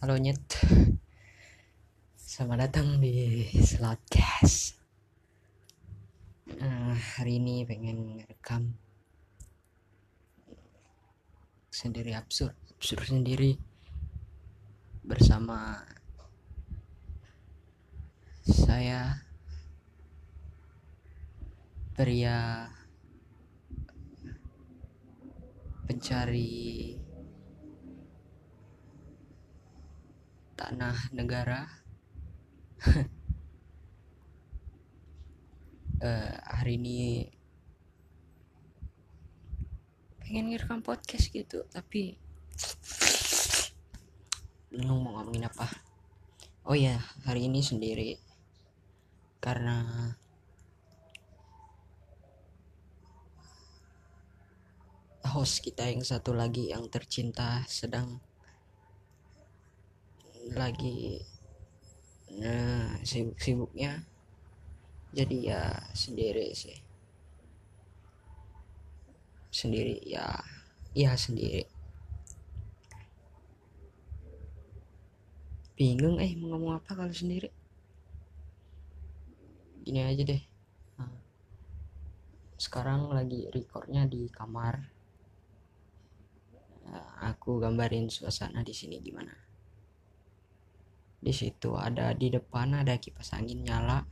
Halo Nyet. Selamat datang di Slotcast uh, Hari ini pengen rekam Sendiri absurd Absurd sendiri Bersama Saya Pria Pencari tanah negara. Uh, hari ini pengen ngirim podcast gitu tapi bingung mau ngomongin apa. Oh ya hari ini sendiri. Karena host kita yang satu lagi yang tercinta sedang lagi nah sibuk-sibuknya jadi ya sendiri sih. Sendiri ya ya sendiri. Bingung eh mau ngomong apa kalau sendiri? Gini aja deh. Nah, sekarang lagi recordnya di kamar. Nah, aku gambarin suasana di sini gimana di situ ada di depan ada kipas angin nyala.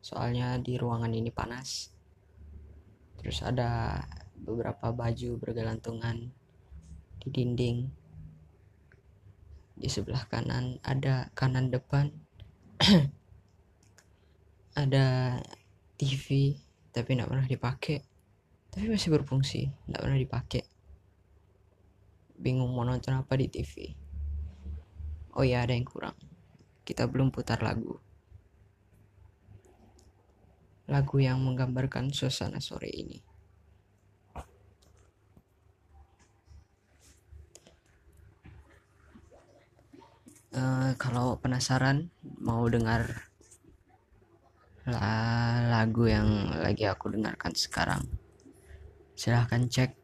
Soalnya di ruangan ini panas. Terus ada beberapa baju bergelantungan di dinding. Di sebelah kanan ada kanan depan ada TV tapi tidak pernah dipakai. Tapi masih berfungsi tidak pernah dipakai. Bingung mau nonton apa di TV oh ya ada yang kurang. Kita belum putar lagu. Lagu yang menggambarkan suasana sore ini. Uh, kalau penasaran mau dengar lagu yang lagi aku dengarkan sekarang silahkan cek.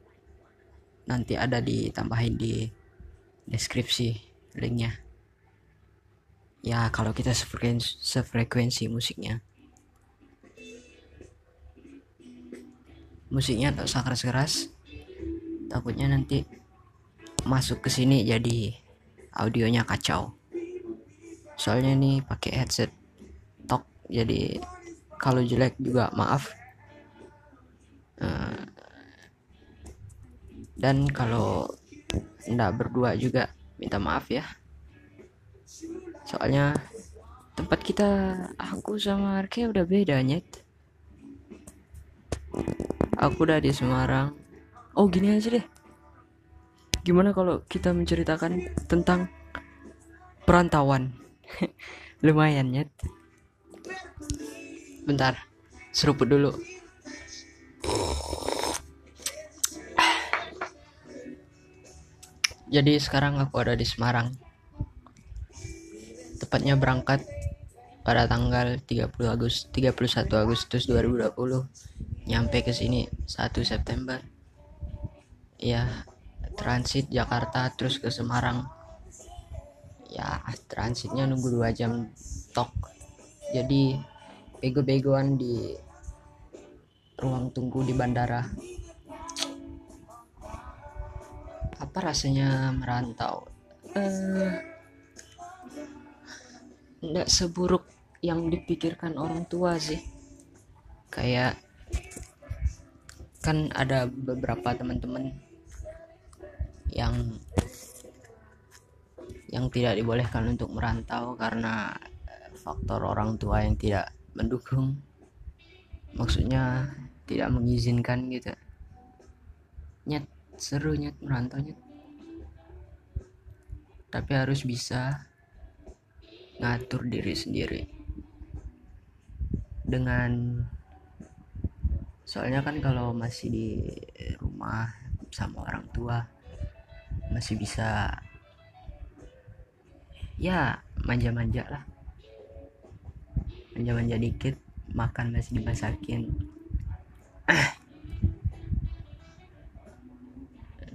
Nanti ada ditambahin di deskripsi linknya ya kalau kita sefrekuensi, sefrekuensi musiknya. Musiknya tak usah keras-keras. Takutnya nanti masuk ke sini jadi audionya kacau. Soalnya ini pakai headset tok jadi kalau jelek juga maaf. Uh, dan kalau tidak berdua juga minta maaf ya soalnya tempat kita aku sama Arke udah beda nyet. Aku udah di Semarang. Oh gini aja deh. Gimana kalau kita menceritakan tentang perantauan? Lumayan nyet. Bentar seruput dulu. Jadi sekarang aku ada di Semarang tepatnya berangkat pada tanggal 30 Agustus 31 Agustus 2020 nyampe ke sini 1 September. Ya transit Jakarta terus ke Semarang. Ya transitnya nunggu dua jam tok. Jadi bego-begoan di ruang tunggu di bandara. Apa rasanya merantau? Uh, nggak seburuk yang dipikirkan orang tua sih. Kayak kan ada beberapa teman-teman yang yang tidak dibolehkan untuk merantau karena faktor orang tua yang tidak mendukung. Maksudnya tidak mengizinkan gitu. Nyet seru nyet merantau nyet. Tapi harus bisa ngatur diri sendiri. Dengan soalnya kan kalau masih di rumah sama orang tua masih bisa ya manja-manja lah. Manja-manja dikit makan masih dimasakin.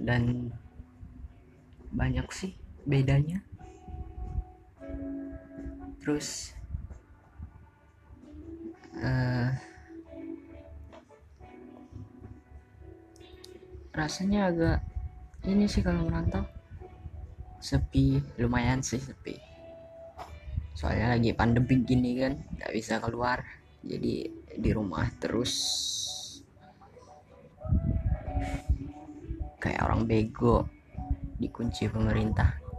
Dan banyak sih bedanya terus uh, rasanya agak ini sih kalau merantau. Sepi lumayan sih sepi. Soalnya lagi pandemi gini kan nggak bisa keluar. Jadi di rumah terus. Kayak orang bego dikunci pemerintah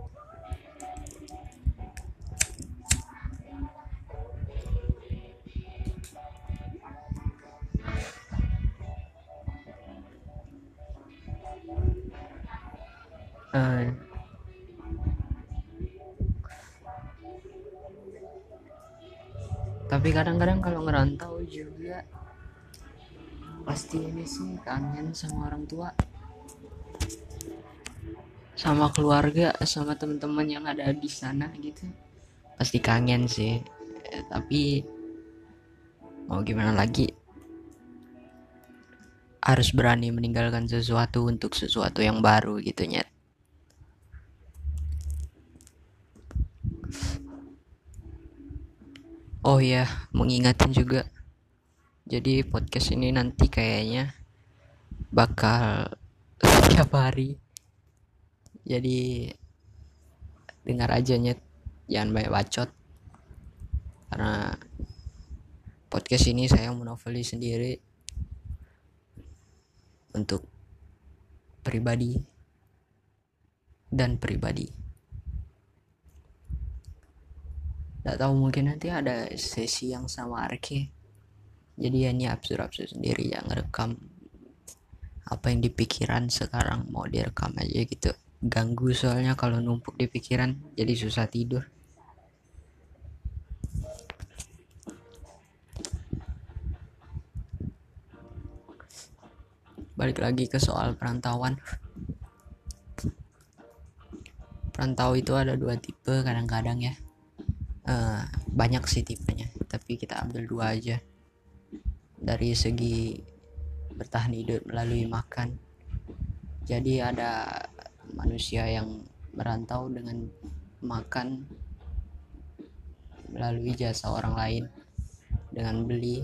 uh, tapi kadang-kadang kalau ngerantau juga pasti ini sih kangen sama orang tua. Sama keluarga sama teman-teman yang ada di sana gitu. Pasti kangen sih. Eh, tapi mau gimana lagi? Harus berani meninggalkan sesuatu untuk sesuatu yang baru gitu nyet Oh ya, mengingatkan juga. Jadi podcast ini nanti kayaknya bakal setiap hari. Jadi dengar aja nyet, jangan banyak bacot. Karena podcast ini saya menoveli sendiri untuk pribadi dan pribadi. Gak tahu mungkin nanti ada sesi yang sama Arke jadi ya ini absurd-absurd sendiri yang ngerekam apa yang di pikiran sekarang. Mau direkam aja gitu. Ganggu soalnya kalau numpuk di pikiran jadi susah tidur. Balik lagi ke soal perantauan. Perantau itu ada dua tipe kadang-kadang ya uh, banyak sih tipenya tapi kita ambil dua aja. Dari segi bertahan hidup melalui makan. Jadi ada manusia yang merantau dengan makan melalui jasa orang lain dengan beli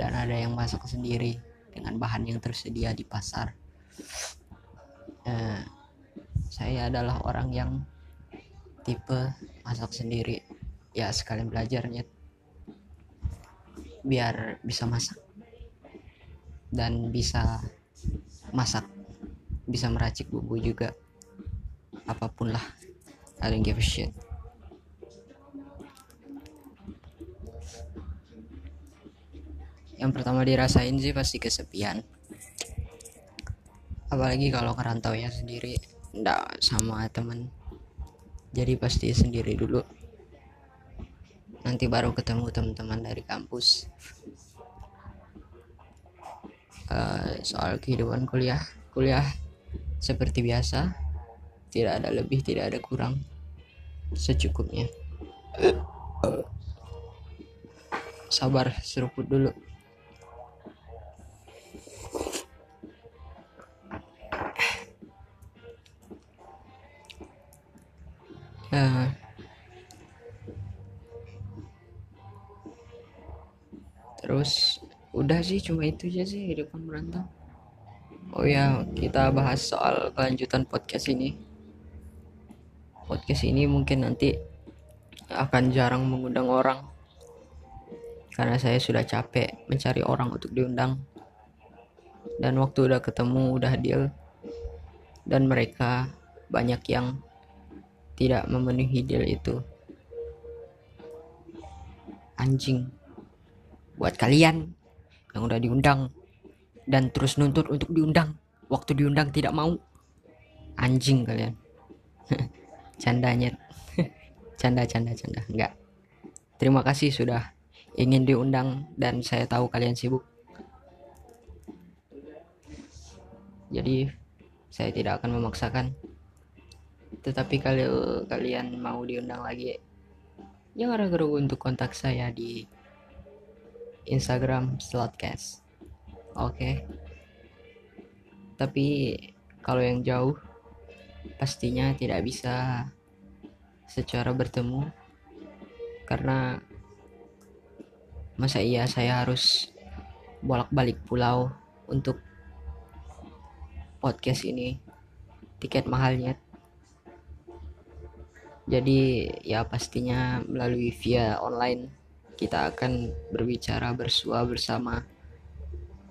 dan ada yang masak sendiri dengan bahan yang tersedia di pasar. Uh, saya adalah orang yang tipe masak sendiri. Ya sekalian belajarnya. Biar bisa masak. Dan bisa masak. Bisa meracik bumbu juga. Apa pun lah. I don't give a shit. Yang pertama dirasain sih pasti kesepian. Apalagi kalau kerantau ya sendiri. Ndak sama temen jadi pasti sendiri dulu. Nanti baru ketemu teman-teman dari kampus. Uh, soal kehidupan kuliah kuliah seperti biasa tidak ada lebih tidak ada kurang. Secukupnya. Sabar seruput dulu uh, terus udah sih cuma itu aja sih kehidupan merantau. Oh ya kita bahas soal kelanjutan podcast ini. Podcast ini mungkin nanti akan jarang mengundang orang. Karena saya sudah capek mencari orang untuk diundang. Dan waktu udah ketemu udah deal. Dan mereka banyak yang tidak memenuhi deal itu. Anjing. Buat kalian yang udah diundang dan terus nuntut untuk diundang, waktu diundang tidak mau. Anjing kalian. Candanya. canda canda canda. Enggak. Terima kasih sudah ingin diundang dan saya tahu kalian sibuk. Jadi saya tidak akan memaksakan tetapi kalau kalian mau diundang lagi jangan ragu-ragu untuk kontak saya di Instagram Slotcast. Oke? Okay. tapi kalau yang jauh pastinya tidak bisa secara bertemu. Karena masa iya saya harus bolak-balik pulau untuk podcast ini. Tiket mahalnya jadi ya pastinya melalui via online kita akan berbicara bersua bersama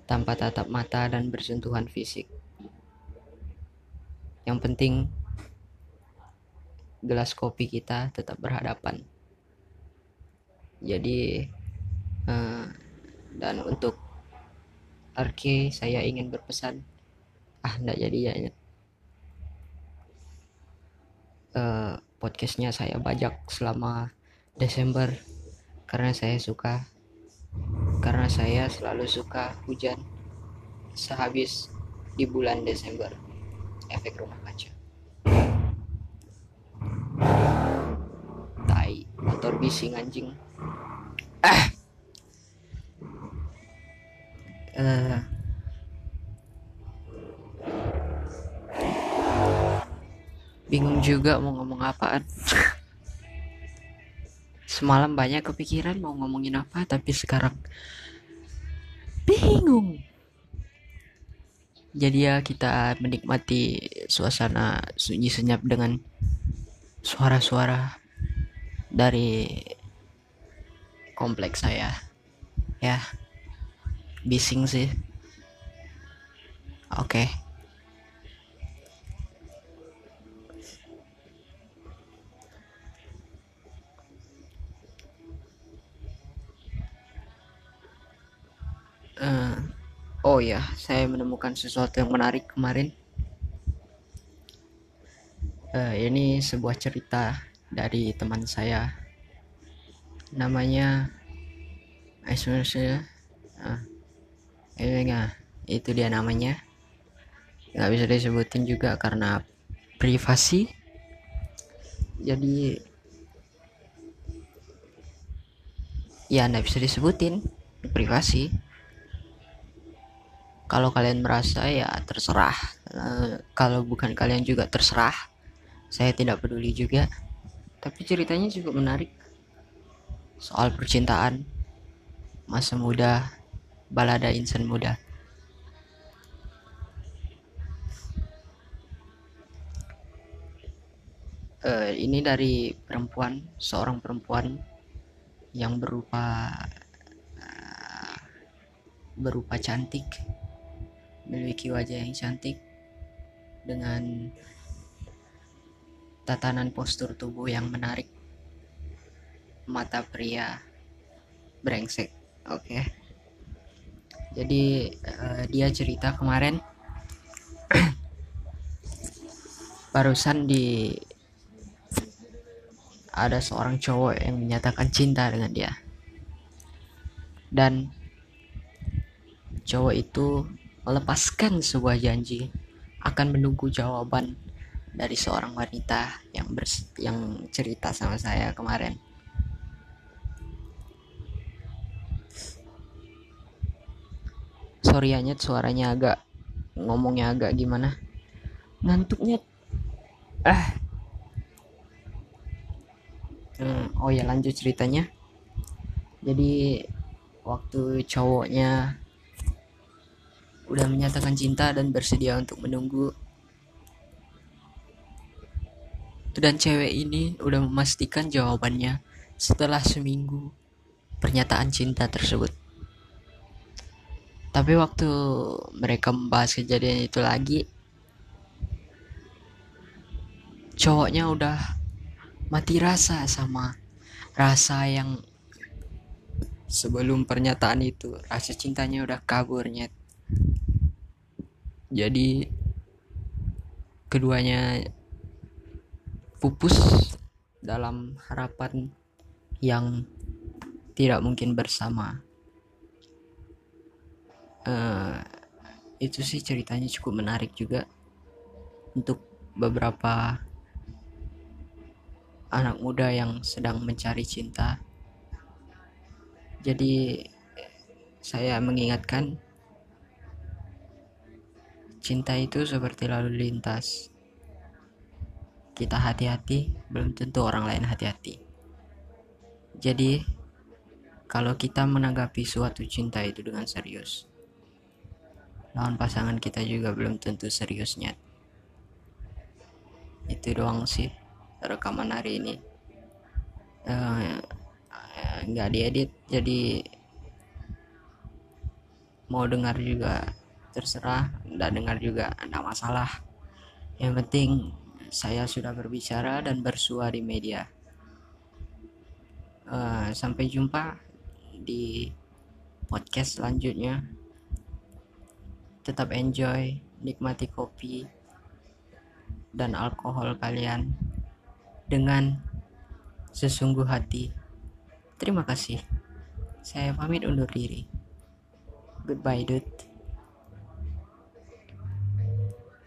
tanpa tatap mata dan bersentuhan fisik. Yang penting gelas kopi kita tetap berhadapan. Jadi uh, dan untuk Arke saya ingin berpesan ah enggak jadi ya uh, podcastnya saya bajak selama Desember. Karena saya suka karena saya selalu suka hujan sehabis di bulan Desember. Efek rumah kaca. Tai motor bising anjing. Ah. Uh, bingung juga mau ngomong apaan. Semalam banyak kepikiran mau ngomongin apa tapi sekarang bingung. Jadi ya kita menikmati suasana sunyi senyap dengan suara-suara dari kompleks saya. Ya bising sih. Oke. okay. Uh, oh ya saya menemukan sesuatu yang menarik kemarin. Uh, ini sebuah cerita dari teman saya. Namanya uh, itu dia namanya. Nggak bisa disebutin juga karena privasi. Jadi ya nggak bisa disebutin. Privasi kalau kalian merasa ya terserah. Uh, kalau bukan kalian juga terserah. Saya tidak peduli juga. Tapi ceritanya juga menarik. Soal percintaan masa muda balada insan muda. Uh, ini dari perempuan seorang perempuan yang berupa uh, berupa cantik memiliki wajah yang cantik dengan tatanan postur tubuh yang menarik mata pria brengsek oke okay. jadi uh, dia cerita kemarin barusan di ada seorang cowok yang menyatakan cinta dengan dia dan cowok itu melepaskan sebuah janji akan menunggu jawaban dari seorang wanita yang bers yang cerita sama saya kemarin. Sorry hanya suaranya agak ngomongnya agak gimana? Ngantuknya ah. Hmm, oh ya lanjut ceritanya. Jadi waktu cowoknya udah menyatakan cinta dan bersedia untuk menunggu. Dan cewek ini udah memastikan jawabannya setelah seminggu pernyataan cinta tersebut. Tapi waktu mereka membahas kejadian itu lagi cowoknya udah mati rasa sama rasa yang sebelum pernyataan itu rasa cintanya udah kaburnya jadi keduanya pupus dalam harapan yang tidak mungkin bersama. Uh, itu sih ceritanya cukup menarik juga untuk beberapa anak muda yang sedang mencari cinta. Jadi saya mengingatkan Cinta itu seperti lalu lintas. kita hati-hati belum tentu orang lain hati-hati. Jadi kalau kita menanggapi suatu cinta itu dengan serius lawan pasangan kita juga belum tentu seriusnya. Itu doang sih rekaman hari ini. Uh, nggak diedit jadi mau dengar juga terserah nggak dengar juga nggak masalah. Yang penting saya sudah berbicara dan bersua di media. Uh, sampai jumpa di podcast selanjutnya. Tetap enjoy nikmati kopi dan alkohol kalian dengan sesungguh hati. Terima kasih. Saya pamit undur diri. Goodbye dude